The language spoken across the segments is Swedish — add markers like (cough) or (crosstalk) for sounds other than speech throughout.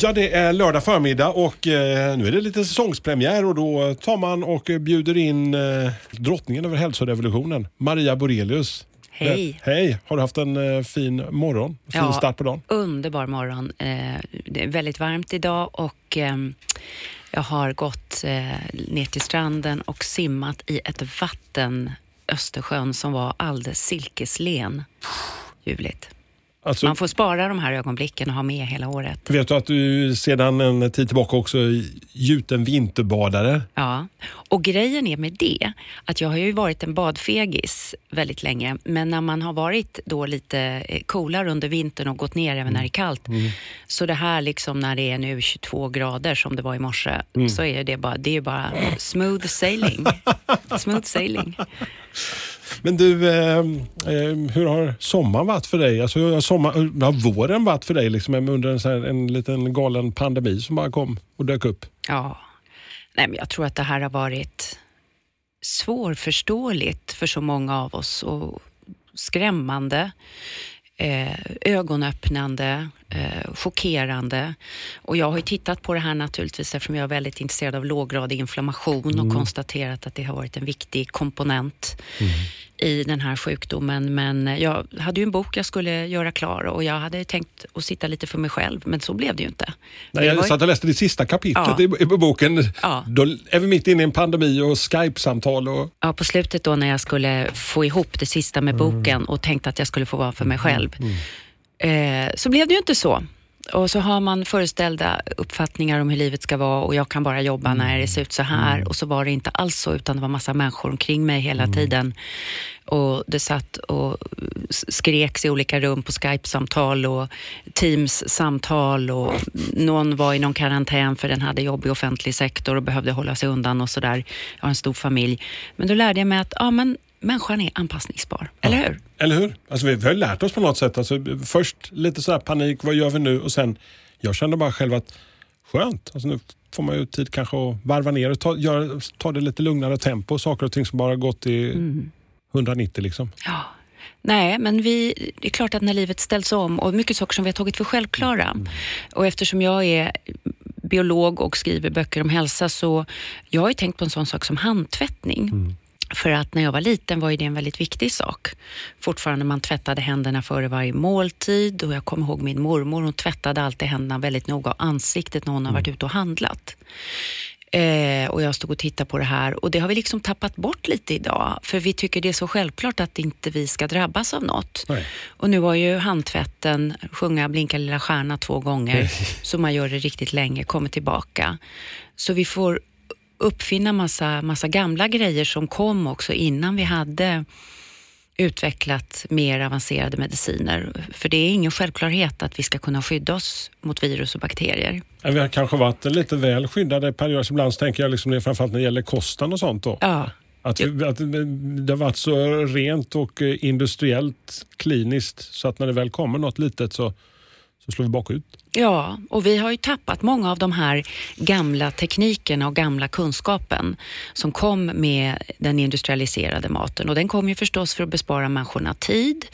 Ja, det är lördag förmiddag och eh, nu är det lite säsongspremiär och då tar man och bjuder in eh, drottningen över hälsorevolutionen, Maria Borelius. Hej. Eh, hej! Har du haft en eh, fin morgon? Fin Ja. start på dagen? Underbar morgon. Eh, det är väldigt varmt idag och ehm, jag har gått eh, ner till stranden och simmat i ett vatten, Östersjön, som var alldeles silkeslen. Ljuvligt. Alltså, Man får spara de här ögonblicken och ha med hela året. Vet du att du sedan en tid tillbaka också är gjuten vinterbadare? Ja, och grejen är med det att jag har ju varit en badfegis väldigt länge, men när man har varit då lite eh, coolare under vintern och gått ner även när det är kallt, så det här liksom när det är nu 22 grader som det var i morse, så är det bara, det är bara smooth sailing. (laughs) smooth sailing. Men du, eh, eh, hur har sommaren varit för dig? Alltså, hur har, sommar, hur har våren varit för dig liksom, under en, så här, en liten galen pandemi som bara kom och dök upp? Ja, nej men jag tror att det här har varit svårförståeligt för så många av oss och skrämmande, eh, ögonöppnande, eh, chockerande. Och jag har tittat på det här naturligtvis eftersom jag är väldigt intresserad av låggradig inflammation och konstaterat att det har varit en viktig komponent i den här sjukdomen. Men jag hade ju en bok jag skulle göra klar och jag hade tänkt att sitta lite för mig själv, men så blev det ju inte. Nej, jag ju- satt och läste det sista kapitlet Ja. i, boken. Ja. Då är vi mitt inne i en pandemi och Skype-samtal. Och, Ja, på slutet då när jag skulle få ihop det sista med boken och tänkte att jag skulle få vara för mig själv, eh, så blev det ju inte så. Och så har man föreställda uppfattningar om hur livet ska vara och jag kan bara jobba när det ser ut så här. Och så var det inte alls så, utan det var massa människor omkring mig hela tiden. Och det satt och skreks i olika rum på Skype-samtal och Teams-samtal och någon var i någon karantän för den hade jobb i offentlig sektor och behövde hålla sig undan och sådär. Jag har en stor familj. Men då lärde jag mig att ja, men människan är anpassningsbar, eller hur? eller hur? Alltså, vi, vi har lärt oss på något sätt. Alltså, först lite så här panik, vad gör vi nu? Och sen, jag kände bara själv att skönt. Alltså, nu får man ju tid kanske att varva ner och ta, göra, ta det lite lugnare tempo. Saker och ting som bara gått i 190 liksom. Ja. Nej, men vi, det är klart att när livet ställs om och mycket saker som vi har tagit för självklara. Och eftersom jag är biolog och skriver böcker om hälsa så jag har ju tänkt på en sån sak som handtvättning. För att när jag var liten var ju det en väldigt viktig sak. Fortfarande man tvättade händerna före varje måltid och jag kommer ihåg min mormor, hon tvättade alltid händerna väldigt noga och ansiktet när hon har varit ute och handlat. Eh, och jag stod och tittade på det här och det har vi liksom tappat bort lite idag. För vi tycker det är så självklart att inte vi ska drabbas av något. Nej. Och nu har ju handtvätten, sjunga Blinka lilla stjärna två gånger, (laughs) så man gör det riktigt länge, kommer tillbaka. Så vi får uppfinna massa, massa gamla grejer som kom också innan vi hade utvecklat mer avancerade mediciner. För det är ingen självklarhet att vi ska kunna skydda oss mot virus och bakterier. Vi har kanske varit lite väl skyddade perioder. Ibland tänker jag liksom det, framförallt när det gäller kosten och sånt. Då. Ja, Att, att det har varit så rent och eh, industriellt kliniskt så att när det väl kommer något litet så, så slår vi bakut. Ja, och vi har ju tappat många av de här gamla teknikerna och gamla kunskapen som kom med den industrialiserade maten. Och den kom ju förstås för att bespara människorna tid.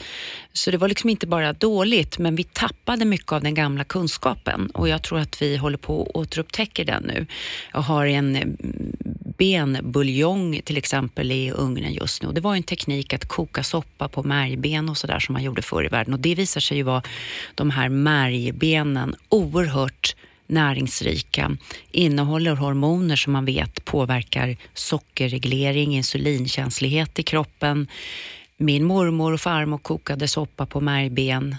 Så det var liksom inte bara dåligt, men vi tappade mycket av den gamla kunskapen. Och jag tror att vi håller på att återupptäcka den nu. Jag har en eh, benbuljong till exempel i ugnen just nu. Och det var en teknik att koka soppa på märgben och sådär som man gjorde förr i världen. Och det visar sig ju vara de här märgbenen oerhört näringsrika, innehåller hormoner som man vet påverkar sockerreglering, insulinkänslighet i kroppen. Min mormor och farmor kokade soppa på märgben.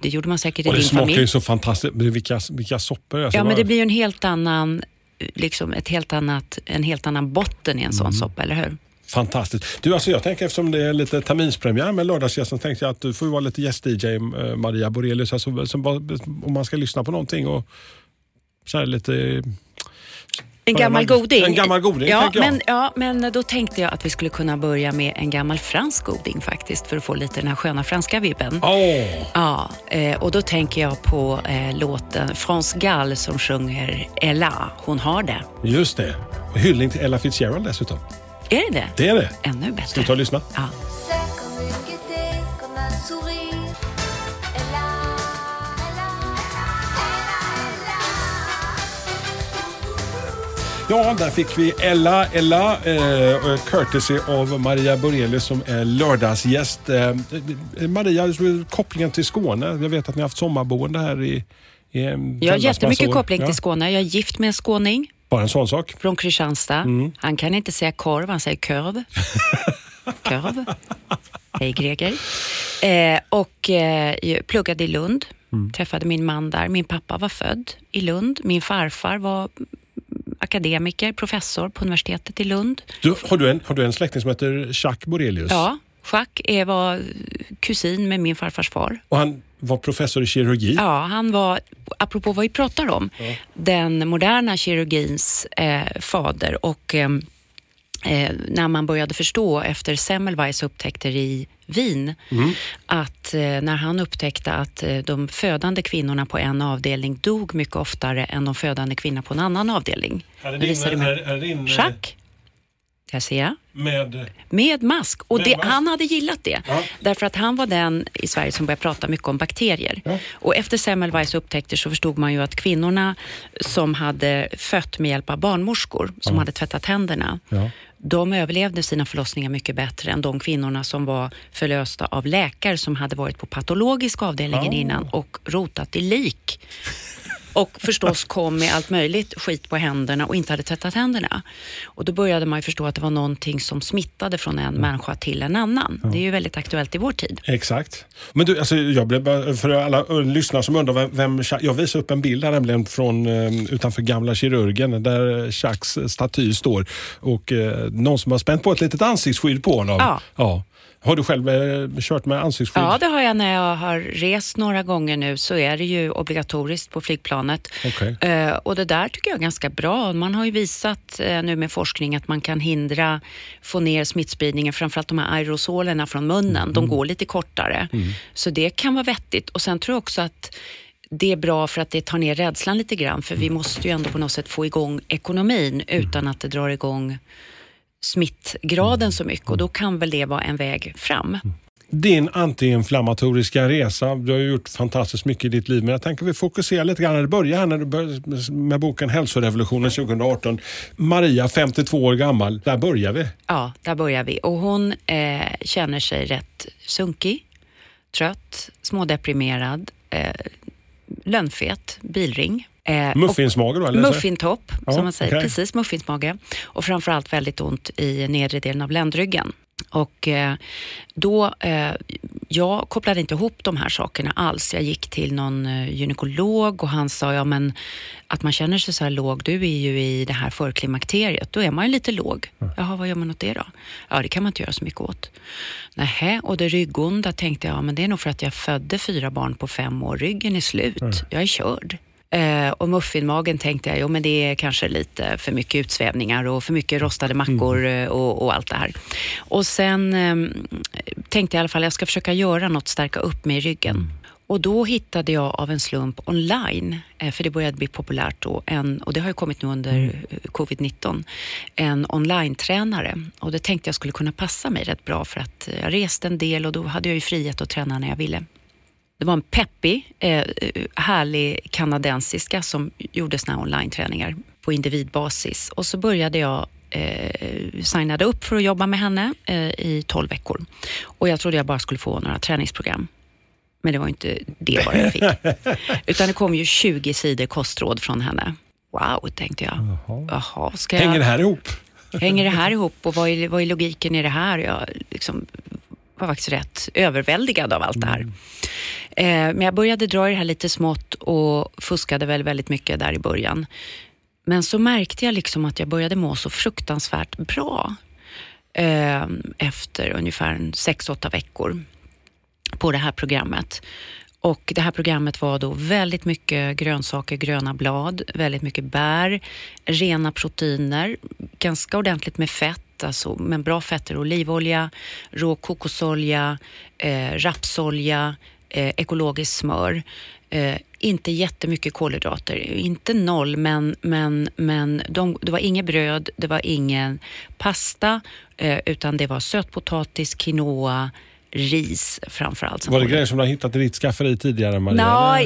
Det gjorde man säkert i Och det din smakar familj. ju så fantastiskt. Vilka, vilka soppor. Alltså, Ja, men det blir ju en helt annan, liksom ett helt annat, en helt annan botten i en Mm. sån soppa, eller hur? Fantastiskt. Du, alltså jag tänker eftersom det är lite terminspremiär med lördagsgästen tänkte jag att du får vara lite gäst-DJ eh, Maria Borelius. Alltså, om man ska lyssna på någonting och så här lite En gammal goding? En gammal goding, ja, men, ja, men då tänkte jag att vi skulle kunna börja med en gammal fransk goding faktiskt, för att få lite den här sköna franska vibben. Åh, Ja, eh, och då tänker jag på eh, låten France Gall som sjunger Ella, hon har det. just det. Och Hyllning till Ella Fitzgerald dessutom. Är det det? Det är det. Ännu bättre. Ska vi ta och lyssna? Ja. Ja, där fick vi Ella, Ella, eh, courtesy av Maria Borelius som är lördagsgäst. Eh, Maria, kopplingen till Skåne. Jag vet att ni har haft sommarboende här i, i en Jag har jättemycket koppling till Skåne. Jag är gift med en skåning Bara en sån sak. från Kristianstad. Mm. Han kan inte säga korv, han säger körv. (laughs) Körv. Hej Greger. Eh, och eh, pluggade i Lund. Mm. Träffade min man där. Min pappa var född i Lund. Min farfar var akademiker, professor på universitetet i Lund. Du, har, du en, har du en släkting som heter Jacques Borelius? Ja, Jacques är, var kusin med min farfars far. Och han var professor i kirurgi? Ja, han var, apropå vad vi pratar om, den moderna kirurgins eh, fader och eh, eh, när man började förstå efter Semmelweis upptäckter i Wien att eh, när han upptäckte att eh, de födande kvinnorna på en avdelning dog mycket oftare än de födande kvinnorna på en annan avdelning. Är det visade mig. är, det din, eh, Ser jag. Med... Med mask. Och Med det, mask. han hade gillat det. Ja. Därför att han var den i Sverige som började prata mycket om bakterier. Och efter Semmelweis upptäckter så förstod man ju att kvinnorna som hade fött med hjälp av barnmorskor, som hade tvättat händerna, Ja. de överlevde sina förlossningar mycket bättre än de kvinnorna som var förlösta av läkare som hade varit på patologisk avdelningen innan och rotat i lik. Och förstås kom med allt möjligt skit på händerna och inte hade tvättat händerna. Och då började man ju förstå att det var någonting som smittade från en människa till en annan. Det är ju väldigt aktuellt i vår tid. Exakt. Men du, alltså, jag blev bara, för alla eh, lyssnare som undrar vem, vem jag visar upp en bild här nämligen från eh, utanför gamla kirurgen där Jacques staty står och eh, någon som har spänt på ett litet ansiktsskydd på honom. Ja. ja. Har du själv eh, kört med ansiktsskydd? Ja, det har jag när jag har rest några gånger nu så är det ju obligatoriskt på flygplanet. Okej. Eh, och det där tycker jag är ganska bra. Man har ju visat eh, nu med forskning att man kan hindra, få ner smittspridningen, framförallt de här aerosolerna från munnen. De går lite kortare. Så det kan vara vettigt. Och sen tror jag också att det är bra för att det tar ner rädslan lite grann. För vi måste ju ändå på något sätt få igång ekonomin utan att det drar igång smittgraden så mycket och då kan väl det vara en väg fram. Din antiinflammatoriska resa, du har ju gjort fantastiskt mycket i ditt liv, men jag tänker vi fokuserar lite grann när du börjar här när du bör, med boken Hälsorevolutionen 2018. Maria, 52 år gammal, där börjar vi. Ja, där börjar vi. Och hon eh, känner sig rätt sunkig, trött, smådeprimerad, eh, lönnfet, bilring. Eh, Muffinsmage då? Eller? Muffintopp, Ja, som man säger. okej. Precis, muffinsmage. Och framförallt väldigt ont i nedre delen av ländryggen. Och eh, då, eh, jag kopplade inte ihop de här sakerna alls. Jag gick till någon eh, gynekolog och han sa, ja men att man känner sig så här låg, du är ju i det här förklimakteriet, då är man ju lite låg. Jaha, vad gör man åt det då? Ja, det kan man inte göra så mycket åt. Nähä, och det ryggonda tänkte jag, men det är nog för att jag födde fyra barn på fem år, ryggen är slut, jag är körd. Eh, och muffinmagen tänkte jag, jo men det är kanske lite för mycket utsvävningar och för mycket rostade mackor eh, och, och allt det här. Och sen eh, tänkte jag i alla fall, jag ska försöka göra något, stärka upp mig i ryggen. Och då hittade jag av en slump online, eh, för det började bli populärt då, en, och det har ju kommit nu under eh, covid-19, en online-tränare. Och det tänkte jag skulle kunna passa mig rätt bra för att jag reste en del och då hade jag ju frihet att träna när jag ville. Det var en peppig, eh, härlig kanadensiska som gjorde såna här online-träningar på individbasis. Och så började jag eh, signade upp för att jobba med henne eh, i 12 veckor. Och jag trodde jag bara skulle få några träningsprogram. Men det var inte det bara jag fick. (laughs) Utan det kom ju 20 sidor kostråd från henne. Wow, tänkte jag. Jaha, ska jag... Hänger det här ihop? Hänger det här ihop och vad är, vad är logiken i det här? Jag liksom var faktiskt rätt överväldigad av allt det här. Eh, men jag började dra i det här lite smått och fuskade väl väldigt mycket där i början. Men så märkte jag liksom att jag började må så fruktansvärt bra eh, efter ungefär 6-8 veckor på det här programmet. Och det här programmet var då väldigt mycket grönsaker, gröna blad, väldigt mycket bär, rena proteiner, ganska ordentligt med fett, alltså, men bra fetter, olivolja, rå kokosolja, eh, rapsolja, eh, ekologiskt smör. Eh, inte jättemycket kolhydrater, inte noll, men, men, men de, det var inget bröd, det var ingen pasta, eh, utan det var sötpotatis, quinoa, ris framförallt. Var det grejer som du har hittat i ditt skafferi tidigare, Maria? Eller?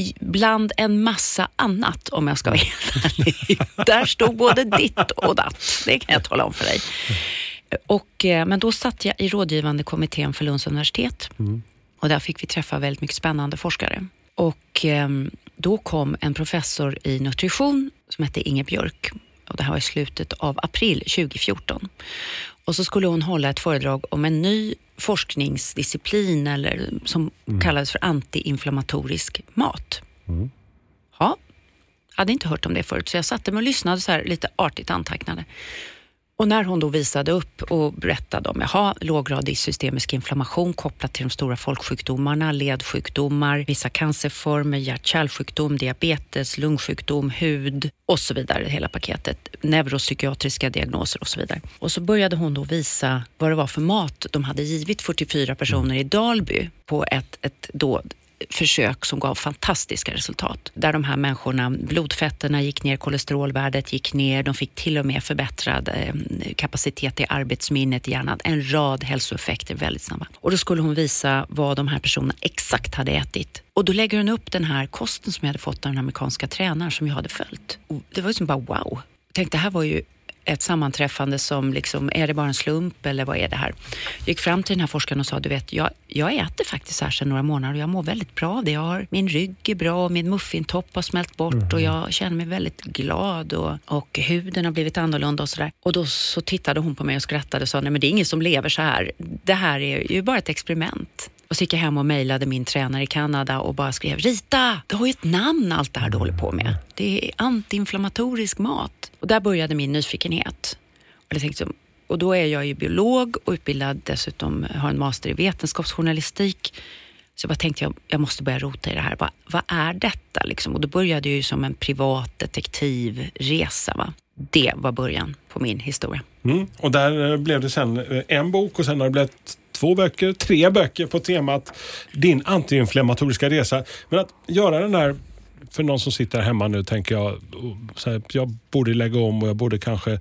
i- (laughs) bland en massa annat om jag ska vara helt (laughs) ärlig. Där stod både ditt och datt, det kan jag tala om för dig. Och, eh, men då satt jag i rådgivande kommittén för Lunds universitet och där fick vi träffa väldigt mycket spännande forskare. Och ehm, då kom en professor i nutrition som hette Inge Björk och det här var i slutet av april 2014. Och så skulle hon hålla ett föredrag om en ny forskningsdisciplin eller som kallades för antiinflammatorisk mat. Ja, hade inte hört om det förut så jag satte mig och lyssnade så här lite artigt antecknade. Och när hon då visade upp och berättade om jaha, låggradig systemisk inflammation kopplat till de stora folksjukdomarna, ledsjukdomar, vissa cancerformer, hjärt-kärlsjukdom, diabetes, lungsjukdom, hud och så vidare, hela paketet. Neuropsykiatriska diagnoser och så vidare. Och så började hon då visa vad det var för mat de hade givit 44 personer i Dalby på ett, ett då försök som gav fantastiska resultat. Där de här människorna, blodfetterna gick ner, kolesterolvärdet gick ner, de fick till och med förbättrad eh, kapacitet i arbetsminnet i hjärnan. En rad hälsoeffekter väldigt snabba. Och då skulle hon visa vad de här personerna exakt hade ätit. Och då lägger hon upp den här kosten som jag hade fått av den amerikanska tränaren som jag hade följt. Och det var ju som bara wow. Tänk, det här var ju ett sammanträffande som liksom, är det bara en slump eller vad är det här? Jag gick fram till den här forskaren och sa, du vet, jag, jag äter faktiskt här sedan några månader och jag mår väldigt bra av det. Jag har, min rygg är bra och min muffintopp har smält bort och jag känner mig väldigt glad och, och huden har blivit annorlunda och sådär. Och då så tittade hon på mig och skrattade och sa, nej men det är ingen som lever så här. Det här är ju bara ett experiment. Och så gick jag hem och mejlade min tränare i Kanada och bara skrev Rita, det har ju ett namn allt det här du håller på med. Det är antiinflammatorisk mat. Och där började min nyfikenhet. Och, jag tänkte, och då är jag ju biolog och utbildad dessutom, har en master i vetenskapsjournalistik. Så jag bara tänkte jag, jag måste börja rota i det här. Vad, vad är detta? Liksom? Och då började jag ju som en privat detektivresa. Va? Det var början på min historia. Mm. Och där eh, blev det sen eh, en bok och sen har det blivit två böcker, tre böcker på temat din antiinflammatoriska resa. Men att göra den där, för någon som sitter här hemma nu tänker jag, så här, jag borde lägga om och jag borde kanske...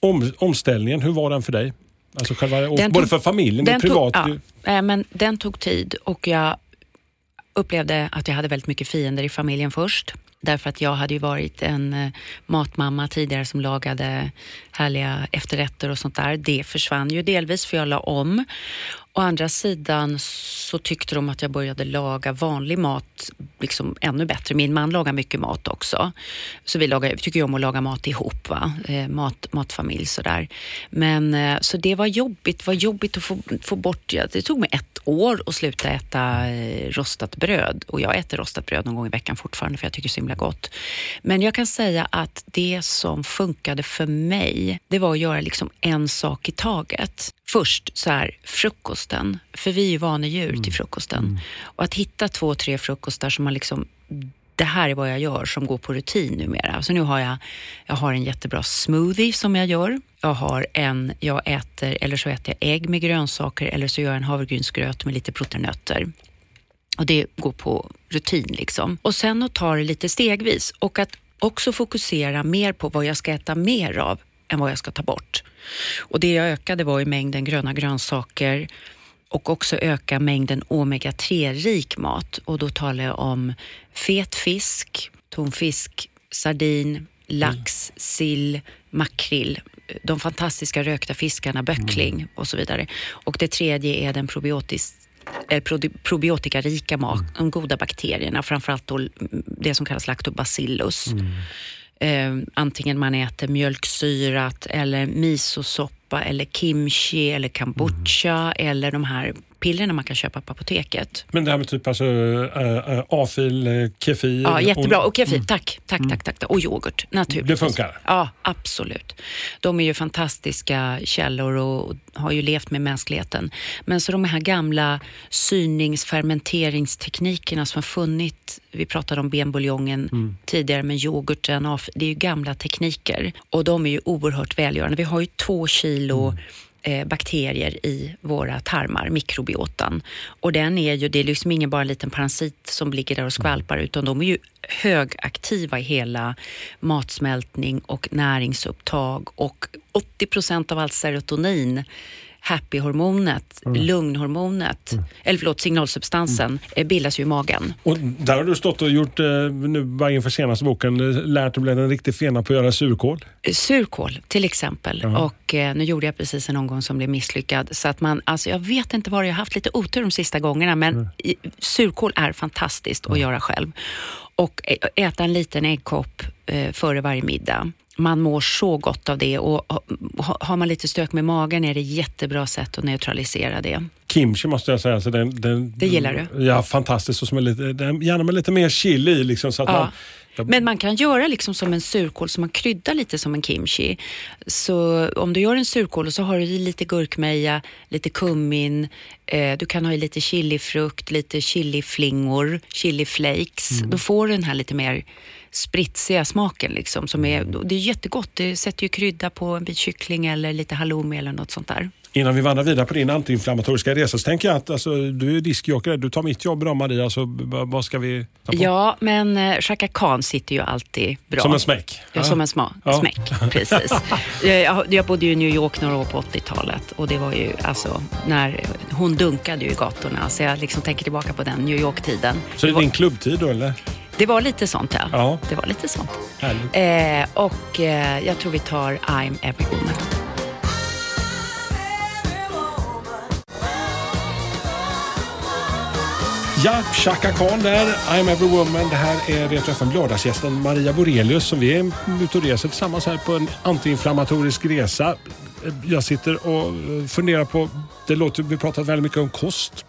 Om, omställningen, hur var den för dig? Alltså själva, både tog- för familjen och privat. Tog, ja, eh, men den tog tid och jag upplevde att jag hade väldigt mycket fiender i familjen först. Därför att jag hade ju varit en eh, matmamma tidigare som lagade härliga efterrätter och sånt där. Det försvann ju delvis för jag la om. Å andra sidan så tyckte de att jag började laga vanlig mat liksom ännu bättre. Min man lagar mycket mat också. Så vi, lagar, vi tycker ju om att laga mat ihop, va? Eh, mat, matfamilj sådär. Men eh, så det var jobbigt, det var jobbigt att få, få bort, ja, det tog mig ett år att sluta äta eh, rostat bröd. Och jag äter rostat bröd någon gång i veckan fortfarande för jag tycker det är så himla gott. Men jag kan säga att det som funkade för mig, det var att göra liksom en sak i taget. Först så här, frukosten, för vi är ju vanedjur till frukosten. Och att hitta två, tre frukostar som man liksom det här är vad jag gör som går på rutin numera. Så nu har jag, jag har en jättebra smoothie som jag gör. Jag har en, jag äter, eller så äter jag ägg med grönsaker eller så gör jag en havregrynsgröt med lite protein och det går på rutin liksom. Och sen att ta det lite stegvis och att också fokusera mer på vad jag ska äta mer av än vad jag ska ta bort. Och det jag ökade var ju mängden gröna grönsaker och också öka mängden omega-3-rik mat. Och då talar jag om fet fisk, tonfisk, sardin, lax, sill, makrill, de fantastiska rökta fiskarna, böckling och så vidare. Och det tredje är den probiotisk eh, probi- probiotikarika mat, de goda bakterierna, framförallt då det som kallas lactobacillus. Eh, antingen man äter mjölksyrat eller misosoppa eller kimchi eller kombucha eller de här pillerna man kan köpa på apoteket. Men det här med typ alltså, äh, afil, äh, kefir. Ja, jättebra. och- kefir, tack, tack, tack, tack. Och yoghurt, naturligtvis. Det funkar? Ja, absolut. De är ju fantastiska källor och har ju levt med mänskligheten. Men så de här gamla syrnings fermenteringsteknikerna som har funnit, vi pratade om benbuljongen tidigare, men yoghurten, det är ju gamla tekniker. Och de är ju oerhört välgörande. Vi har ju två kilo eh, bakterier i våra tarmar, mikrobiotan. Och den är ju, det är liksom ingen bara en liten parasit som ligger där och skvalpar, utan de är ju högaktiva i hela matsmältning och näringsupptag och 80 procent av allt serotonin happy-hormonet, lugnhormonet, eller förlåt, signalsubstansen, eh, bildas ju i magen. Och där har du stått och gjort, eh, nu bara inför senaste boken, eh, lärt dig bli en riktig fena på att göra surkål. Surkål till exempel. Och eh, nu gjorde jag precis en omgång som blev misslyckad. Så att man, alltså jag vet inte var jag har haft lite otur de sista gångerna men i, surkål är fantastiskt att göra själv. Och äta en liten äggkopp eh, före varje middag. Man mår så gott av det och ha- ha- har man lite stök med magen är det jättebra sätt att neutralisera det. Kimchi måste jag säga. Så den, den, Det gillar du? Ja, fantastiskt. Och som är lite, den, gärna med lite mer chili. Liksom, så att Ja. man, jag, Men man kan göra liksom som en surkål som man kryddar lite som en kimchi. Så om du gör en surkål och så har du i lite gurkmeja, lite kummin, eh, du kan ha i lite chilifrukt, lite chiliflingor, chiliflakes. Då får du den här lite mer spritsiga smaken liksom. Som är, det är jättegott. Det sätter ju krydda på en bit kyckling eller lite halloumi eller något sånt där. Innan vi vandrar vidare på din antiinflammatoriska resa så tänker jag att alltså, du är diskjockey. där. Du tar mitt jobb idag Maria. Så vad ska vi ta på? Ja, men eh, Chaka Khan sitter ju alltid bra. Som en smäck. Ja, som en sma- Ja. smäck. Precis. (laughs) Jag, jag bodde ju i New York några år på 80-talet och det var ju alltså när hon dunkade ju i gatorna så jag liksom tänker tillbaka på den New York-tiden. Så det är din klubbtid då eller? Det var lite sånt ja. Ja. Det var lite sånt. Eh, och eh, jag tror vi tar I'm every woman. Ja, Chaka Khan där. I'm every woman. Det här är Retro FM lördagsgästen Maria Borelius som vi är ute och reser tillsammans här på en antiinflammatorisk resa. Jag sitter och eh, funderar på, det låter, vi pratat väldigt mycket om kost.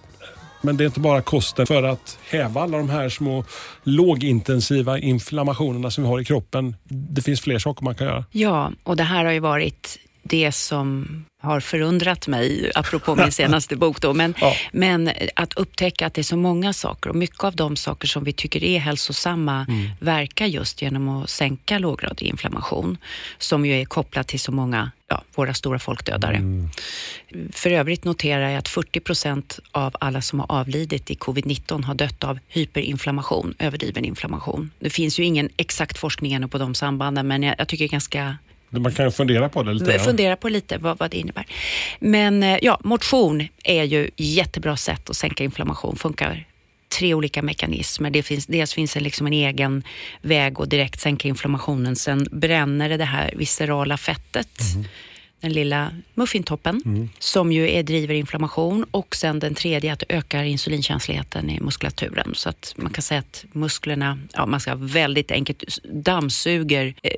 Men det är inte bara kosten för att häva alla de här små lågintensiva inflammationerna som vi har i kroppen. Det finns fler saker man kan göra. Ja, och det här har ju varit det som har förundrat mig, apropå min (laughs) senaste bok. Då. Men, Ja. men att upptäcka att det är så många saker och mycket av de saker som vi tycker är hälsosamma verkar just genom att sänka låggradig inflammation, som ju är kopplat till så många, ja, våra stora folkdödare. För övrigt noterar jag att 40 procent av alla som har avlidit i covid-19 har dött av hyperinflammation, överdriven inflammation. Det finns ju ingen exakt forskning ännu på de sambanden, men jag, jag tycker ganska Man kan fundera på det lite. ja. fundera på lite vad, vad det innebär. Men eh, ja, motion är ju jättebra sätt att sänka inflammation. Funkar tre olika mekanismer. Det finns, dels finns det liksom en egen väg att direkt sänka inflammationen. Sen bränner det det här viscerala fettet. Den lilla muffintoppen som ju är, driver inflammation och sen den tredje att det ökar insulinkänsligheten i muskulaturen. Så att man kan säga att musklerna, ja man ska väldigt enkelt, dammsuger eh,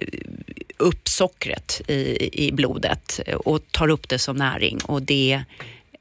upp sockret i, i blodet och tar upp det som näring och det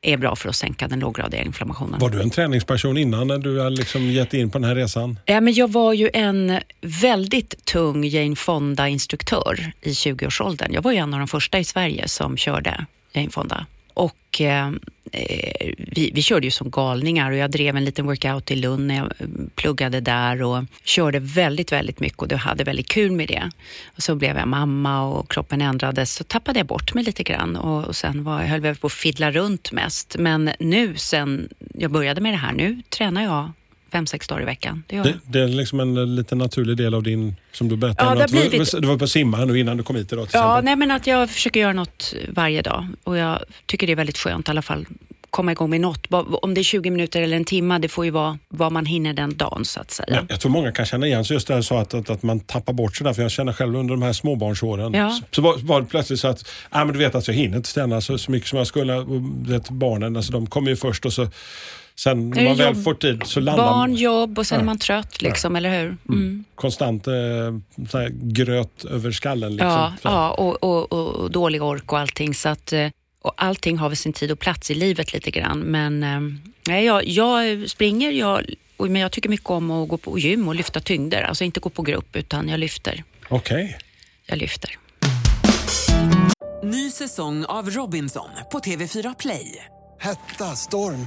är bra för att sänka den låggradiga inflammationen. Var du en träningsperson innan när du har liksom gett in på den här resan? Ja, men jag var ju en väldigt tung Jane Fonda-instruktör i 20-årsåldern. Jag var ju en av de första i Sverige som körde Jane Fonda. Och eh, eh, vi, vi körde ju som galningar och jag drev en liten workout i Lund när jag eh, pluggade där och körde väldigt, väldigt mycket och hade väldigt kul med det. Och så blev jag mamma och kroppen ändrades så tappade jag bort mig lite grann och, och sen var, höll jag på att fiddla runt mest. Men nu sen jag började med det här, nu tränar jag fem, sex dagar i veckan. Det. Det, det är liksom en eh, lite naturlig del av din, som du berättade. Ja, om det att du, blivit- du var på simma nu innan du kom hit idag till Ja, exempel. nej men att jag försöker göra något varje dag och jag tycker det är väldigt skönt i alla fall komma igång med något. Om det är 20 minuter eller en timme, det får ju vara vad man hinner den dagen så att säga. Jag, jag tror många kan känna igen sig just det här så att, att, att man tappar bort sig där. För jag känner själv under de här småbarnsåren. Ja. Så, var, var det plötsligt så att, ah, men du vet att jag hinner inte ställa så, så mycket som jag skulle. Och, vet, barnen, alltså, de kommer ju först och så sen när man väl jobb- får tid så landar Barn, man jobb och sen Ja. är man trött, liksom, eller hur? Mm. konstant eh, här, gröt över skallen. Liksom. Ja, Så ja och, och, och, och dålig ork och allting. Så att, eh, och allting har väl sin tid och plats i livet lite grann. Men eh, nej, jag, jag springer, jag, och- men jag tycker mycket om att gå på gym och lyfta tyngder. Alltså inte gå på grupp, utan jag lyfter. Okej. Jag lyfter. Ny säsong av Robinson på TV4 Play. Hetta, storm,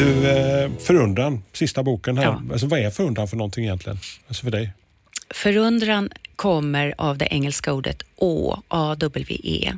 Du, eh, Förundran, sista boken här. Ja. Alltså, vad är förundran för någonting egentligen? Alltså för dig? Förundran kommer av det engelska ordet å, A-W-E.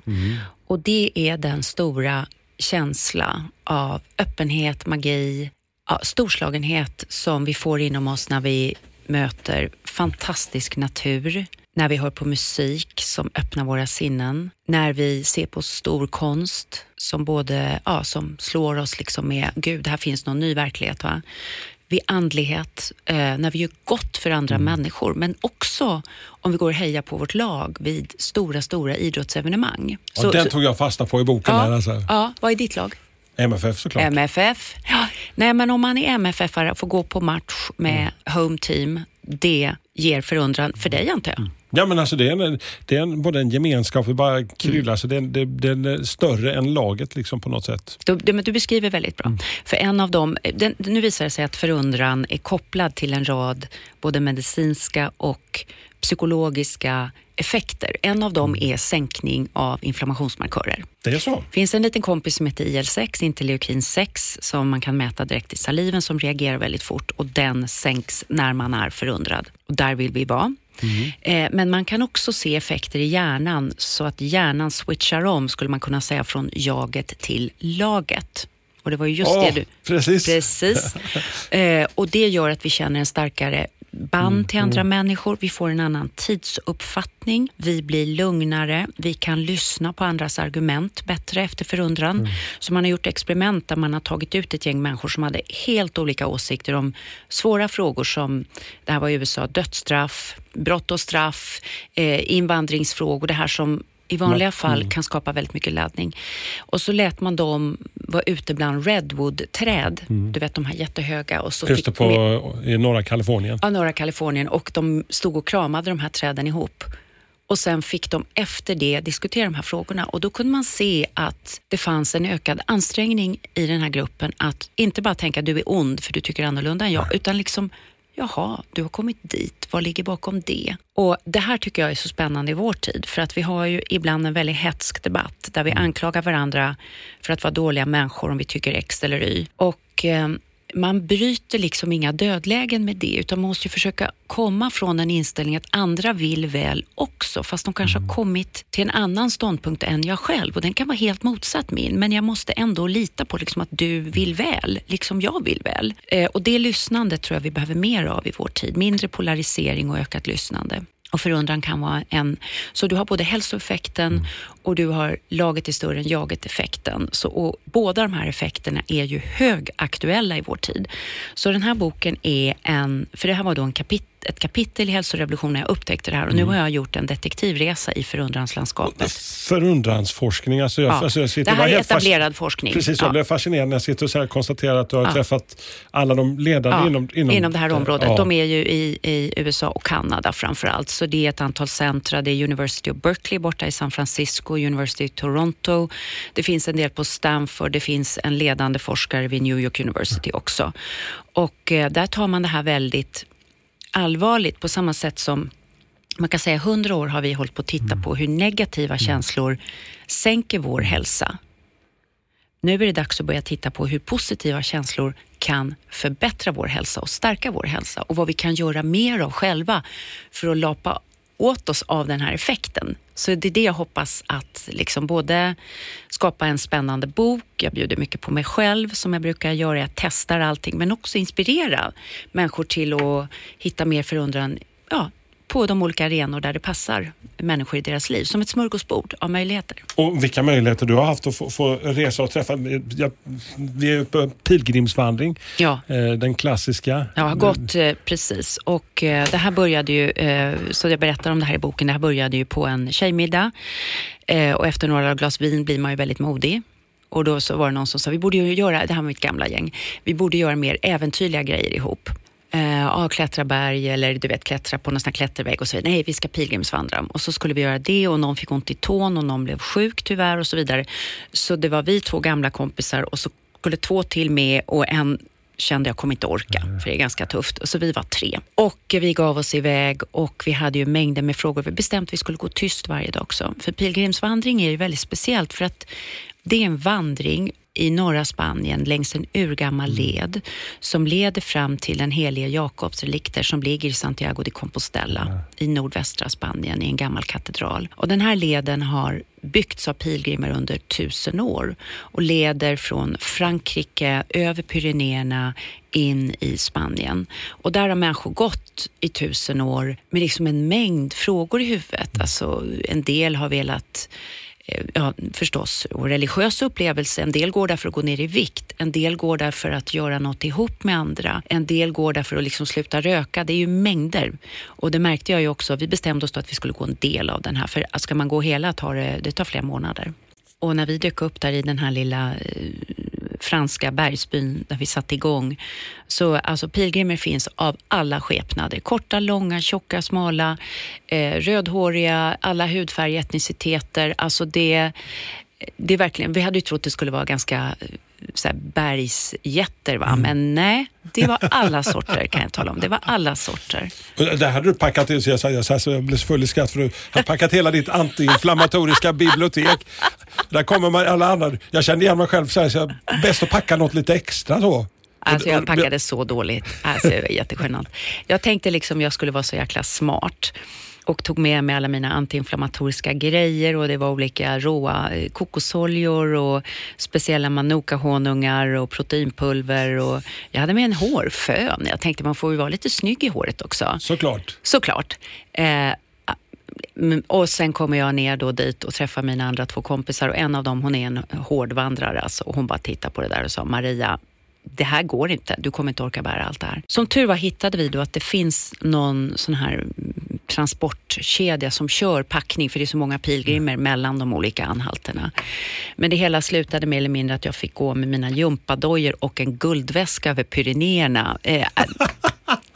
Och det är den stora känsla av öppenhet, magi, ja, storslagenhet som vi får inom oss när vi möter fantastisk natur, när vi hör på musik som öppnar våra sinnen, när vi ser på stor konst som både ja, som slår oss liksom med, gud, här finns någon ny verklighet. Va? vid andlighet, eh, när vi gör gott för andra människor, men också om vi går och hejar på vårt lag vid stora, stora idrottsevenemang. Ja, den tog jag fasta på i boken. Ja, alltså. ja, vad är ditt lag? MFF såklart. MFF. Ja. Nej, men om man är MFF-are och får gå på match med home team, det ger förundran för dig antar jag. Ja, men alltså det är, en, det är en, både en gemenskap, det bara kryllar, så det är, det, det är större än laget liksom på något sätt. Du, du, men du beskriver väldigt bra. För en av dem, den, nu visar det sig att förundran är kopplad till en rad både medicinska och psykologiska effekter. En av dem är sänkning av inflammationsmarkörer. Det är så? Finns en liten kompis som heter IL-6, interleukin 6, som man kan mäta direkt i saliven som reagerar väldigt fort och den sänks när man är förundrad. Och där vill vi vara. Eh, men man kan också se effekter i hjärnan så att hjärnan switchar om, skulle man kunna säga, från jaget till laget. Och det var ju just Åh, det du... precis. Precis. (laughs) Eh, och det gör att vi känner en starkare band Mm, till andra människor. Vi får en annan tidsuppfattning. Vi blir lugnare. Vi kan lyssna på andras argument bättre efter förundran. Mm. Så man har gjort experiment där man har tagit ut ett gäng människor som hade helt olika åsikter om svåra frågor som, det här var i USA, dödsstraff, brott och straff, eh, invandringsfrågor, det här som i vanliga Mm. fall kan skapa väldigt mycket laddning. Och så lät man dem vara ute bland redwood-träd, du vet de här jättehöga. Och så Mm. Just fick med- på, i norra Kalifornien. Ja, norra Kalifornien och de stod och kramade de här träden ihop. Och sen fick de efter det diskutera de här frågorna och då kunde man se att det fanns en ökad ansträngning i den här gruppen att inte bara tänka du är ond för du tycker annorlunda än jag, utan liksom Jaha, du har kommit dit. Vad ligger bakom det? Och Det här tycker jag är så spännande i vår tid för att vi har ju ibland en väldigt hetsk debatt där vi anklagar varandra för att vara dåliga människor om vi tycker X eller Y. Och eh, man bryter liksom inga dödlägen med det utan man måste ju försöka komma från en inställning att andra vill väl också fast de kanske har kommit till en annan ståndpunkt än jag själv och den kan vara helt motsatt min men jag måste ändå lita på liksom att du vill väl, liksom jag vill väl. Eh, och det lyssnandet tror jag vi behöver mer av i vår tid. Mindre polarisering och ökat lyssnande. Och förundran kan vara en... Så du har både hälsoeffekten och du har laget är större än jaget-effekten. Så, och båda de här effekterna är ju högaktuella i vår tid. Så den här boken är en... För det här var då en kapit, ett kapitel i hälsorevolutionen när jag upptäckte det här. Och nu har jag gjort en detektivresa i förundranslandskapet. Förundransforskning. Alltså jag, Ja. alltså jag sitter Det här är etablerad forskning. Precis, jag Ja. blev fascinerad när jag sitter och så här konstaterar att du har Ja. träffat alla de ledande Ja, inom, inom, det här området. Ja. De är ju i, i USA och Kanada framför allt. Så det är ett antal centra. Det är University of Berkeley borta i San Francisco. På University Toronto. Det finns en del på Stanford. Det finns en ledande forskare vid New York University också. Och eh, där tar man det här väldigt allvarligt på samma sätt som man kan säga hundra år har vi hållit på att titta på hur negativa känslor sänker vår hälsa. Nu är det dags att börja titta på hur positiva känslor kan förbättra vår hälsa och stärka vår hälsa och vad vi kan göra mer av själva för att lapa åt oss av den här effekten. Så det är det jag hoppas att liksom både skapa en spännande bok, jag bjuder mycket på mig själv som jag brukar göra, jag testar allting, men också inspirera människor till att hitta mer förundran ja, på de olika arenor där det passar människor i deras liv. Som ett smörgåsbord av möjligheter. Och vilka möjligheter du har haft att få, få resa och träffa. Jag, vi är på pilgrimsvandring. Ja. Eh, den klassiska. Jag har gått eh, precis och eh, det här började ju, så jag berättar om det här i boken, det här började ju på en tjejmiddag och efter några glas vin blir man ju väldigt modig. Och då så var det någon som sa, vi borde ju göra, det här var mitt gamla gäng, vi borde göra mer äventyrliga grejer ihop. Eh, klättra berg eller du vet klättra på någon sån här klättervägg och så vidare. Nej, vi ska pilgrimsvandra. Och så skulle vi göra det och någon fick ont i tån och någon blev sjuk tyvärr och så vidare. Så det var vi två gamla kompisar och så skulle två till med och en kände jag kommer inte orka, för det är ganska tufft. Så vi var tre. Och vi gav oss iväg och vi hade ju mängder med frågor. Vi bestämde att vi skulle gå tyst varje dag också. För pilgrimsvandring är ju väldigt speciellt för att det är en vandring i norra Spanien längs en urgammal led som leder fram till den helige Jakobs relikter som ligger i Santiago de Compostela i nordvästra Spanien i en gammal katedral. Och den här leden har byggts av pilgrimer under tusen år och leder från Frankrike över Pyrenéerna in i Spanien. Och där har människor gått i tusen år med liksom en mängd frågor i huvudet. Alltså, en del har velat Eh, ja, förstås, och religiös upplevelse. En del går där för att gå ner i vikt, en del går där för att göra något ihop med andra, en del går där för att liksom sluta röka. Det är ju mängder. Och det märkte jag ju också. Vi bestämde oss då att vi skulle gå en del av den här, för ska man gå hela tar det, det tar flera månader. Och när vi dök upp där i den här lilla eh, franska bergsbyn där vi satte igång, så alltså pilgrimer finns av alla skepnader. Korta, långa, tjocka, smala, eh, rödhåriga, alla hudfärger, etniciteter. Alltså det, det är verkligen, vi hade ju trott det skulle vara ganska så här bergsjätter, va? men nej, det var alla sorter kan jag tala om. Det var alla sorter. Där hade du packat så jag, sa- jag, så jag blev så full i skratt för du hade packat hela ditt antiinflammatoriska bibliotek. Där kommer man alla andra. Jag kände igen mig själv så här, så jag, bäst att packa något lite extra så. Alltså jag packade så dåligt. Alltså det var jättegenant. Jag tänkte liksom jag skulle vara så jäkla smart och tog med mig alla mina antiinflammatoriska grejer och det var olika råa eh, kokosoljor och speciella manuka-honungar och proteinpulver och jag hade med en hårfön. Jag tänkte man får ju vara lite snygg i håret också. Såklart. Såklart. Eh, och sen kommer jag ner då dit och träffar mina andra två kompisar och en av dem hon är en hårdvandrare alltså, och hon bara tittade på det där och sa Maria, det här går inte, du kommer inte orka bära allt det här. Som tur var hittade vi då att det finns någon sån här mm, transportkedja som kör packning, för det är så många pilgrimer mellan de olika anhalterna. Men det hela slutade mer eller mindre att jag fick gå med mina gympadojor och en guldväska över Pyrenéerna. Eh,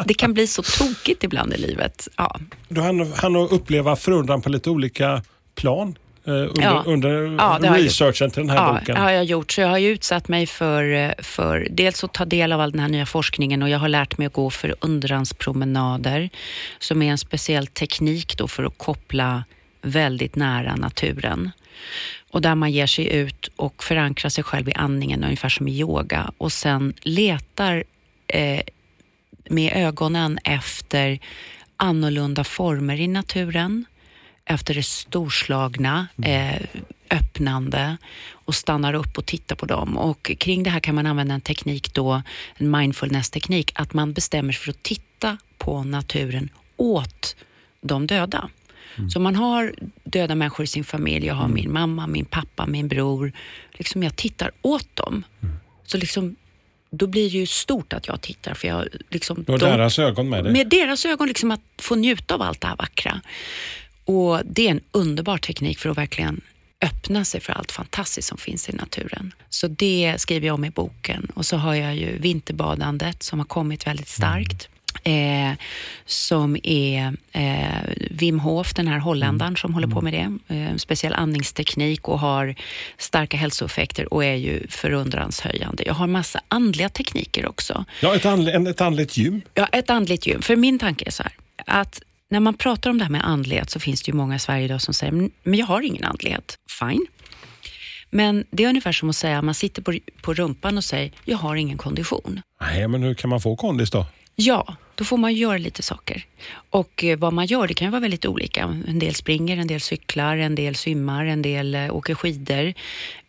det kan bli så tokigt ibland i livet. Ja. Du hann, hann uppleva förundran på lite olika plan under, Ja. under Ja, researchen till den här ja, boken. det har jag gjort. Så jag har ju utsatt mig för, eh, för dels att ta del av all den här nya forskningen och jag har lärt mig att gå för undranspromenader som är en speciell teknik då för att koppla väldigt nära naturen. Och där man ger sig ut och förankrar sig själv i andningen, ungefär som i yoga. Och sen letar eh, med ögonen efter annorlunda former i naturen, efter det storslagna, eh, öppnande och stannar upp och tittar på dem. Och kring det här kan man använda en teknik då, en mindfulness-teknik, att man bestämmer sig för att titta på naturen åt de döda. Så man har döda människor i sin familj. Jag har min mamma, min pappa, min bror. Liksom jag tittar åt dem. Så liksom, då blir det ju stort att jag tittar. För jag, liksom, har de- deras ögon med dig. med deras ögon, liksom att få njuta av allt det här vackra. Och det är en underbar teknik för att verkligen öppna sig för allt fantastiskt som finns i naturen. Så det skriver jag om i boken. Och så har jag ju vinterbadandet som har kommit väldigt starkt. Eh, som är eh, Wim Hof, den här holländaren som håller på med det. Eh, speciell andningsteknik och har starka hälsoeffekter och är ju förundranshöjande. Jag har massa andliga tekniker också. Ja, ett, andl- ett andligt gym. Ja, ett andligt gym. För min tanke är så här, att när man pratar om det här med andlighet så finns det ju många i Sverige idag som säger, "Men- jag har ingen andlighet. Fine. Men det är ungefär som att säga, man sitter på, på rumpan och säger, jag har ingen kondition. Nej, men hur kan man få kondis då? Ja, då får man göra lite saker. Och eh, vad man gör, det kan ju vara väldigt olika. En del springer, en del cyklar, en del simmar, en del eh, åker skidor.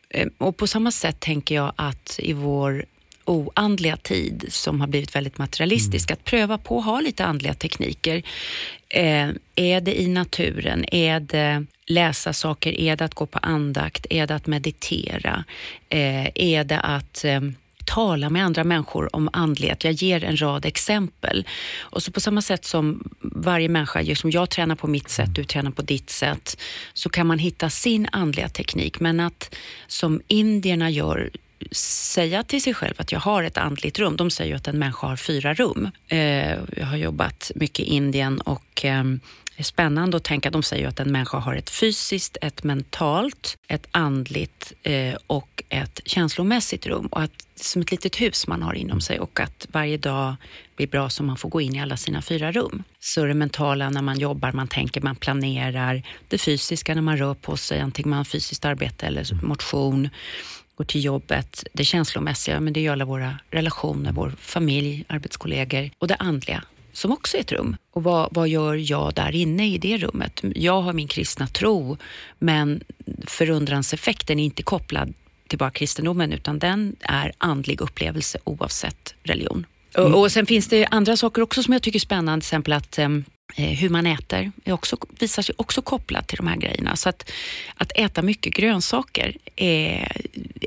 Eh, och på samma sätt tänker jag att i vår oandliga tid som har blivit väldigt materialistisk, att pröva på att ha lite andliga tekniker. Eh, är det i naturen? Är det läsa saker? Är det att gå på andakt? Är det att meditera? Eh, är det att eh, tala med andra människor om andlighet. Jag ger en rad exempel. Och så på samma sätt som varje människa, som jag tränar på mitt sätt, du tränar på ditt sätt, så kan man hitta sin andliga teknik. Men att som indierna gör, säga till sig själv att jag har ett andligt rum. De säger ju att en människa har fyra rum. Eh, jag har jobbat mycket i Indien och ehm, det är spännande att tänka. De säger ju att en människa har ett fysiskt, ett mentalt, ett andligt eh, och ett känslomässigt rum. Och att som ett litet hus man har inom sig och att varje dag blir bra så man får gå in i alla sina fyra rum. Så det mentala när man jobbar, man tänker, man planerar. Det fysiska när man rör på sig, antingen man har fysiskt arbete eller motion går till jobbet. Det känslomässiga, men det gör alla våra relationer, vår familj, arbetskollegor. Och det andliga, som också är ett rum. Och vad, vad gör jag där inne i det rummet? Jag har min kristna tro, men förundranseffekten är inte kopplad till bara kristendomen, utan den är andlig upplevelse oavsett religion. Och, och sen finns det andra saker också som jag tycker är spännande, till exempel att eh, Eh, hur man äter är också, visar sig också kopplat till de här grejerna. Så att, att äta mycket grönsaker är,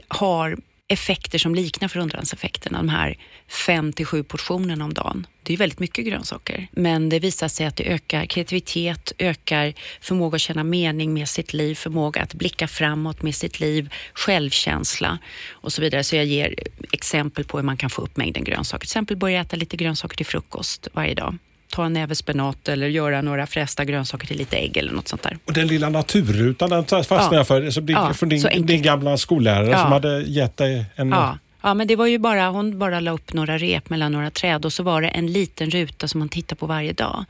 har effekter som liknar förundranseffekterna, de här fem till sju portionerna om dagen. Det är väldigt mycket grönsaker, men det visar sig att det ökar kreativitet, ökar förmåga att känna mening med sitt liv, förmåga att blicka framåt med sitt liv, självkänsla och så vidare. Så jag ger exempel på hur man kan få upp mängden grönsaker. Till exempel börja äta lite grönsaker till frukost varje dag. Ta en näve spenat eller göra några frästa grönsaker till lite ägg eller något sånt där. Och den lilla naturrutan, den fastnade Ja. jag för. Så din, Ja, från din, din gamla skollärare Ja. som hade gett dig en... Ja. ja, men det var ju bara, hon bara la upp några rep mellan några träd och så var det en liten ruta som man tittar på varje dag.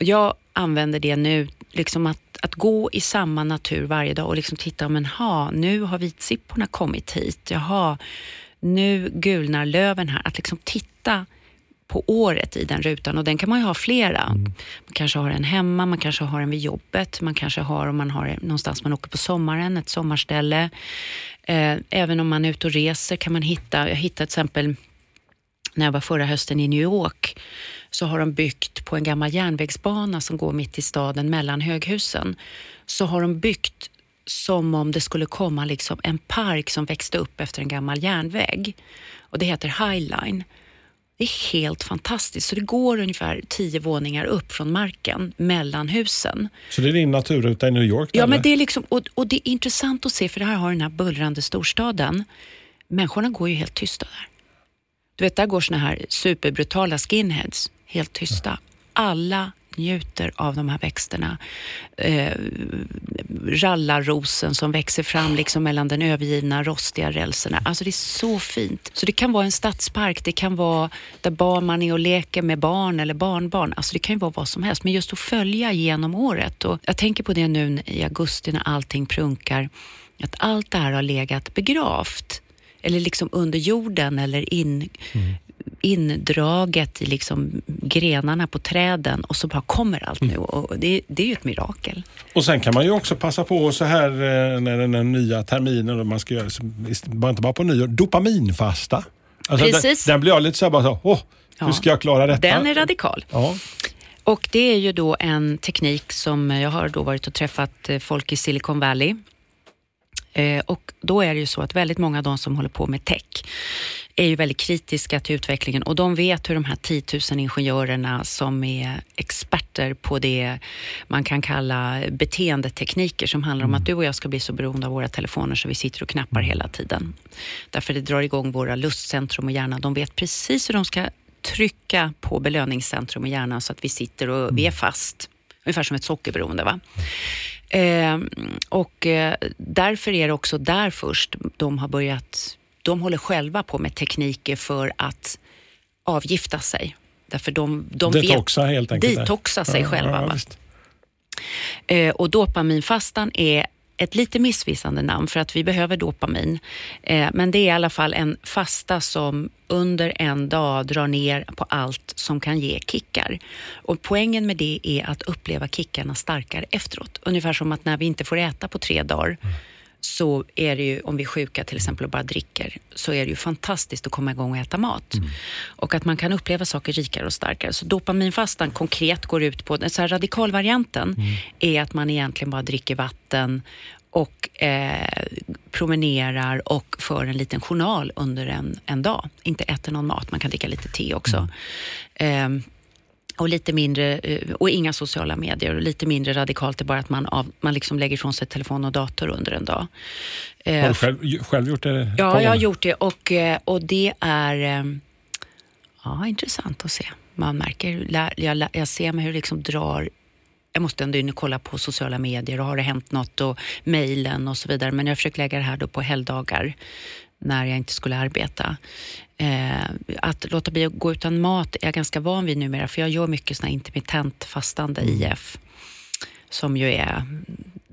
Och jag använder det nu, liksom att, att gå i samma natur varje dag och liksom titta, men ha, nu har vitsipporna kommit hit, jaha, nu gulnar löven här. Att liksom titta på året i den rutan och den kan man ju ha flera. Man kanske har en hemma, man kanske har en vid jobbet, man kanske har om man har någonstans man åker på sommaren, ett sommarställe. Eh, även om man är ute och reser kan man hitta, jag hittade till exempel när jag var förra hösten i New York så har de byggt på en gammal järnvägsbana som går mitt i staden mellan höghusen. Så har de byggt som om det skulle komma liksom en park som växte upp efter en gammal järnväg. Och det heter High Line. Det är helt fantastiskt. Så det går ungefär tio våningar upp från marken mellan husen. Så det är din naturruta i New York? Ja, eller? men det är liksom, och, och det är intressant att se, för det här har den här bullrande storstaden. Människorna går ju helt tysta där. Du vet, där går såna här superbrutala skinheads helt tysta. Alla njuter av de här växterna. Eh, rallarrosen som växer fram liksom mellan den övergivna rostiga rälserna. Alltså det är så fint. Så det kan vara en stadspark, det kan vara där barn man är och leker med barn eller barnbarn. Alltså det kan ju vara vad som helst. Men just att följa genom året. Och jag tänker på det nu i augusti när allting prunkar. Att allt det här har legat begravt. Eller liksom under jorden eller in, mm indraget i liksom grenarna på träden och så bara kommer allt nu. Och det, det är ju ett mirakel. Och sen kan man ju också passa på så här eh, när den, nya terminen och man ska göra, inte bara på nyår, dopaminfasta. Alltså Precis. Den, den blir jag lite så här bara så, åh, hur Ja. ska jag klara detta? Den är radikal. Ja. Och det är ju då en teknik som jag har då varit och träffat eh, folk i Silicon Valley. Eh, Och då är det ju så att väldigt många av de som håller på med tech är ju väldigt kritiska till utvecklingen och de vet hur de här 10 000 ingenjörerna som är experter på det man kan kalla beteendetekniker som handlar om att du och jag ska bli så beroende av våra telefoner så vi sitter och knappar hela tiden. Därför det drar igång våra lustcentrum och hjärnan. De vet precis hur de ska trycka på belöningscentrum i hjärnan så att vi sitter och vi är fast. Ungefär som ett sockerberoende. Va? Eh, och eh, därför är det också där först de har börjat, de håller själva på med tekniker för att avgifta sig. Därför de, de Detoxa vet, helt enkelt. Detoxa sig Ja, själva. ja. Eh, och dopaminfastan är ett lite missvisande namn för att vi behöver dopamin. Eh, men det är i alla fall en fasta som under en dag drar ner på allt som kan ge kickar. Och poängen med det är att uppleva kickarna starkare efteråt. Ungefär som att när vi inte får äta på tre dagar så är det ju, om vi är sjuka till exempel och bara dricker, så är det ju fantastiskt att komma igång och äta mat. Och att man kan uppleva saker rikare och starkare. Så dopaminfastan konkret går ut på, den så här radikalvarianten är att man egentligen bara dricker vatten och eh, promenerar och för en liten journal under en, en dag. Inte äter någon mat, man kan dricka lite te också. Ehm, och lite mindre, eh, och inga sociala medier och lite mindre radikalt är bara att man, av, man liksom lägger ifrån sig telefon och dator under en dag. Eh, Har du själv, själv gjort det? Ja, jag har gjort det och, eh, och det är eh, ja, intressant att se. Man märker, jag, jag ser mig hur det liksom drar jag måste ändå in och kolla på sociala medier och har det hänt något och mejlen och så vidare. Men jag försöker lägga det här då på helgdagar när jag inte skulle arbeta. Eh, att låta bli att gå utan mat är jag ganska van vid numera för jag gör mycket såna intermittent fastande IF som ju är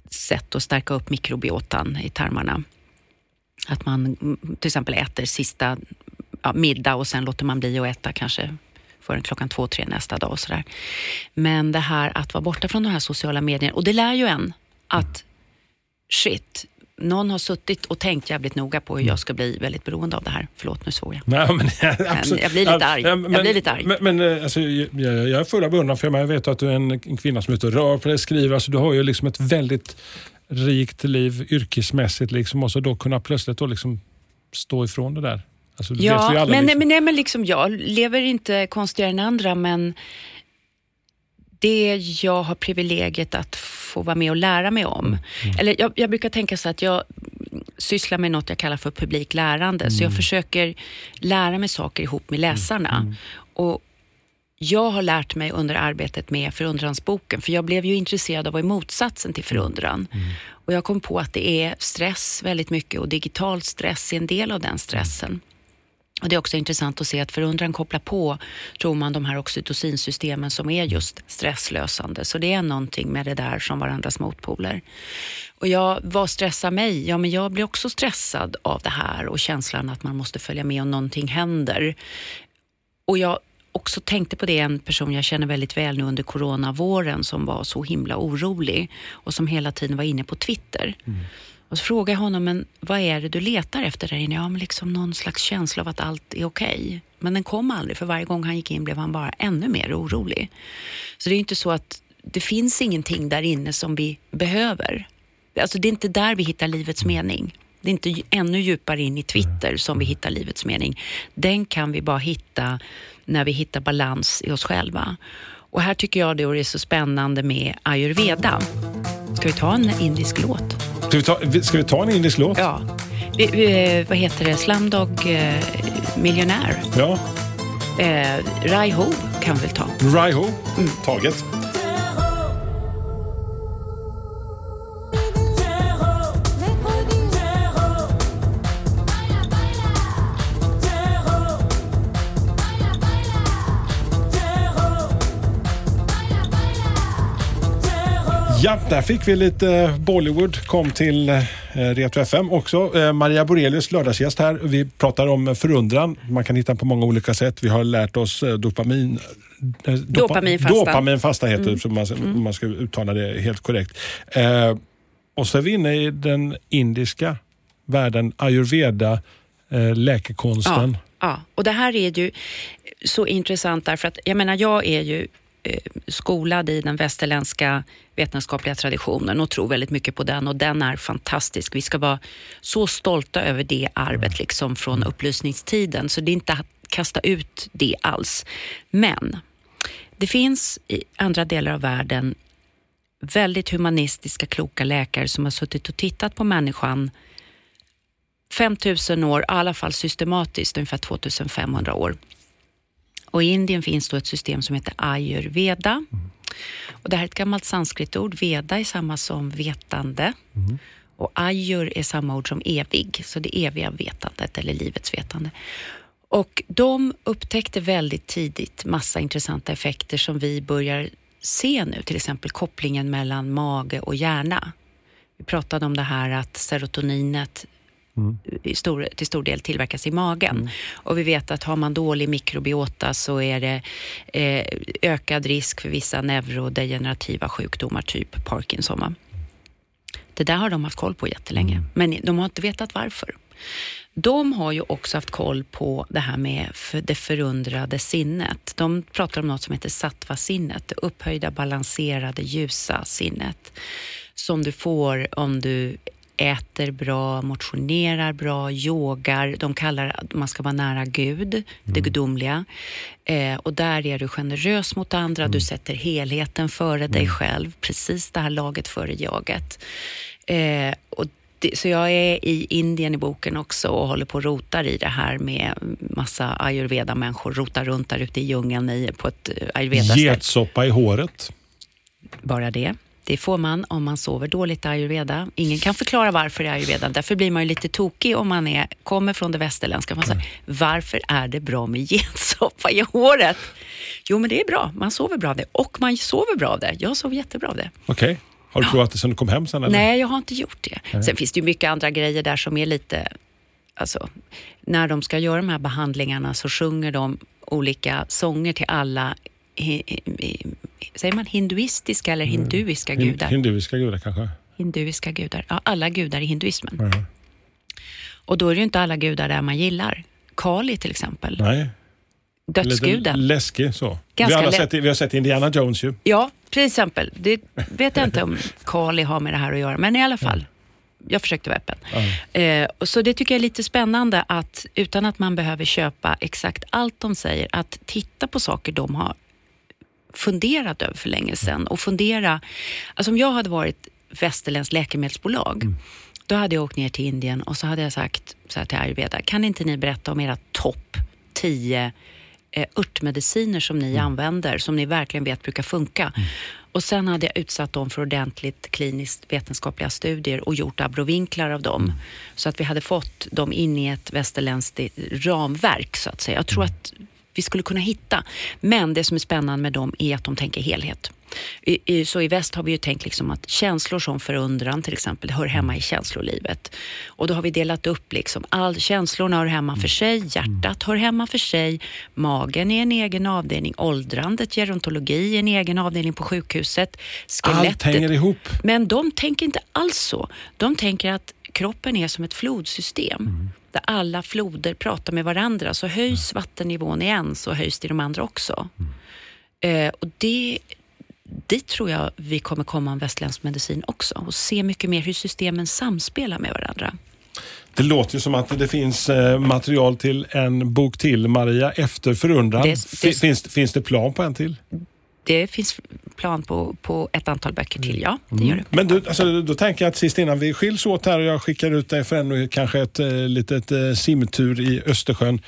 sätt att stärka upp mikrobiotan i tarmarna. Att man mm, till exempel äter sista ja, middag och sen låter man bli att äta kanske förrän klockan två, tre nästa dag och sådär. Men det här att vara borta från de här sociala medierna, och det lär ju en att shit, någon har suttit och tänkt jävligt noga på hur jag ska bli väldigt beroende av det här. Förlåt, nu svor jag. Nej, men, (laughs) absolut. jag blir lite arg. Ja, Jag blir lite arg. Men, men, eh, alltså, jag, jag är full av beundran för jag vet att du är en, en kvinna som är ute och rör på dig, skriver. Alltså, du har ju liksom ett väldigt rikt liv yrkesmässigt liksom, och så då kunna plötsligt då liksom stå ifrån det där. Alltså, Ja, men, liksom. men, nej, men liksom, jag lever inte konstigare än andra, men det jag har privilegiet att få vara med och lära mig om. Mm, Eller jag, jag brukar tänka så att jag sysslar med något jag kallar för publik lärande. Så jag Mm. försöker lära mig saker ihop med läsarna. Och jag har lärt mig under arbetet med Förundransboken, för jag blev ju intresserad av vad är motsatsen till förundran. Och jag kom på att det är stress väldigt mycket och digital stress är en del av den stressen. Och Det är också intressant att se att förundran kopplar på, tror man, de här oxytocinsystemen som är just stresslösande. Så det är någonting med det där som varandras motpoler. Och jag, vad stressar mig? Ja, men jag blir också stressad av det här och känslan att man måste följa med om någonting händer. Och jag också tänkte på det, en person jag känner väldigt väl nu under coronavåren som var så himla orolig och som hela tiden var inne på Twitter. Mm. Och så frågade jag honom, men vad är det du letar efter där inne? Ja, men liksom någon slags känsla av att allt är okej. Men den kom aldrig, för varje gång han gick in blev han bara ännu mer orolig. Så det är ju inte så att det finns ingenting där inne som vi behöver. Alltså det är inte där vi hittar livets mening. Det är inte ännu djupare in i Twitter som vi hittar livets mening. Den kan vi bara hitta när vi hittar balans i oss själva. Och här tycker jag det är så spännande med ayurveda. Ska vi ta en indisk låt? Ska, vi ta, ska vi ta en indisk låt? Ja. Vi, vi, vad heter det? Slumdog eh, Millionär. Ja. Eh, Rai Ho kan vi väl ta. Raiho, taget. Ja, där fick vi lite Bollywood. Kom till eh, Retro FM också. Eh, Maria Borelius, lördagsgäst här. Vi pratar om förundran. Man kan hitta den på många olika sätt. Vi har lärt oss eh, dopamin... eh, dopa- Dopaminfasta. Dopaminfasta heter det, så man, om man ska uttala det helt korrekt. Eh, och så är vi inne i den indiska världen, ayurveda, eh, läkekonsten. Ja, ja, och det här är ju så intressant därför att jag menar, jag är ju eh, skolad i den västerländska vetenskapliga traditionen och tror väldigt mycket på den och den är fantastisk. Vi ska vara så stolta över det arvet liksom från upplysningstiden så det är inte att kasta ut det alls. Men det finns i andra delar av världen väldigt humanistiska, kloka läkare som har suttit och tittat på människan 5000 år, i alla fall systematiskt ungefär 2500 år. Och I Indien finns då ett system som heter ayurveda. Och det här är ett gammalt sanskritord. Veda är samma som vetande. Och ayur är samma ord som evig, så det eviga vetandet eller livets vetande. Och de upptäckte väldigt tidigt massa intressanta effekter som vi börjar se nu, till exempel kopplingen mellan mage och hjärna. Vi pratade om det här att serotoninet i stor, till stor del tillverkas i magen. Och vi vet att har man dålig mikrobiota så är det eh, ökad risk för vissa neurodegenerativa sjukdomar, typ Parkinson. va? Det där har de haft koll på jättelänge, men de har inte vetat varför. De har ju också haft koll på det här med det förundrade sinnet. De pratar om något som heter sattva-sinnet, det upphöjda, balanserade, ljusa sinnet som du får om du äter bra, motionerar bra, yogar. De kallar att man ska vara nära Gud, det gudomliga. Eh, och där är du generös mot andra, du sätter helheten före dig själv, precis det här laget före jaget. Eh, och det, så jag är i Indien i boken också och håller på och rotar i det här med massa ayurveda-människor, rotar runt där ute i djungeln i, på ett eh, ayurveda Getsoppa i håret. bara det. Det får man om man sover dåligt i ayurveda. Ingen kan förklara varför i ayurveda. Därför blir man ju lite tokig om man är, kommer från det västerländska. Man säger, varför är det bra med getsoppa i håret? Jo, men det är bra. Man sover bra av det. Och man sover bra av det. Jag sov jättebra av det. Okej. Har du provat det sen du kom hem sen? Eller? Nej, jag har inte gjort det. Sen finns det ju mycket andra grejer där som är lite... Alltså, när de ska göra de här behandlingarna så sjunger de olika sånger till alla säger man hinduistiska eller hinduiska Mm. Gudar? Hinduiska gudar kanske? Hinduiska gudar. Ja, alla gudar i hinduismen. Och då är det ju inte alla gudar där man gillar. Kali till exempel. Nej. Dödsguden. Lite läskig så. Ganska vi, har sett, vi har sett Indiana Jones ju. Ja, till exempel. Det vet jag inte om Kali har med det här att göra, men i alla fall. Jag försökte vara öppen. Eh, och så det tycker jag är lite spännande att utan att man behöver köpa exakt allt de säger, att titta på saker de har funderat över för länge sedan och fundera. Alltså om jag hade varit västerländskt läkemedelsbolag, då hade jag åkt ner till Indien och så hade jag sagt så här till ayurveda, kan inte ni berätta om era topp 10 eh, örtmediciner som ni använder, som ni verkligen vet brukar funka. Och sen hade jag utsatt dem för ordentligt kliniskt vetenskapliga studier och gjort abrovinklar av dem. Så att vi hade fått dem in i ett västerländskt ramverk, så att säga. Jag tror att vi skulle kunna hitta. Men det som är spännande med dem är att de tänker helhet. I, i, så i väst har vi ju tänkt liksom att känslor som förundran till exempel hör hemma i känslolivet. Och då har vi delat upp liksom, all känslorna hör hemma för sig, hjärtat hör hemma för sig, magen är en egen avdelning, åldrandet, gerontologi är en egen avdelning på sjukhuset, skelettet. Allt hänger ihop. Men de tänker inte alls så. De tänker att kroppen är som ett flodsystem där alla floder pratar med varandra. Så höjs vattennivån i en så höjs det i de andra också. Eh, och det, dit tror jag vi kommer komma en västerländsk medicin också och se mycket mer hur systemen samspelar med varandra. Det låter ju som att det finns eh, material till en bok till, Maria, efter förundran. Det- det- Fi- Finns, finns det plan på en till? Det finns plan på, på ett antal böcker till, ja. Det gör det. Men du, alltså, då tänker jag att sist innan vi skiljs åt här och jag skickar ut dig för ännu kanske ett eh, litet eh, simtur i Östersjön.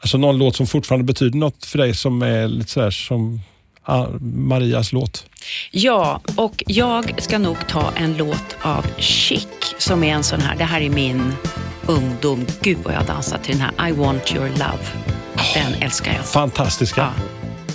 Alltså någon låt som fortfarande betyder något för dig som är lite sådär som ah, Marias låt. Ja, och jag ska nog ta en låt av Chic som är en sån här, det här är min ungdom. Gud vad jag har dansat till den här I want your love. Den älskar jag. Fantastiska. Ja.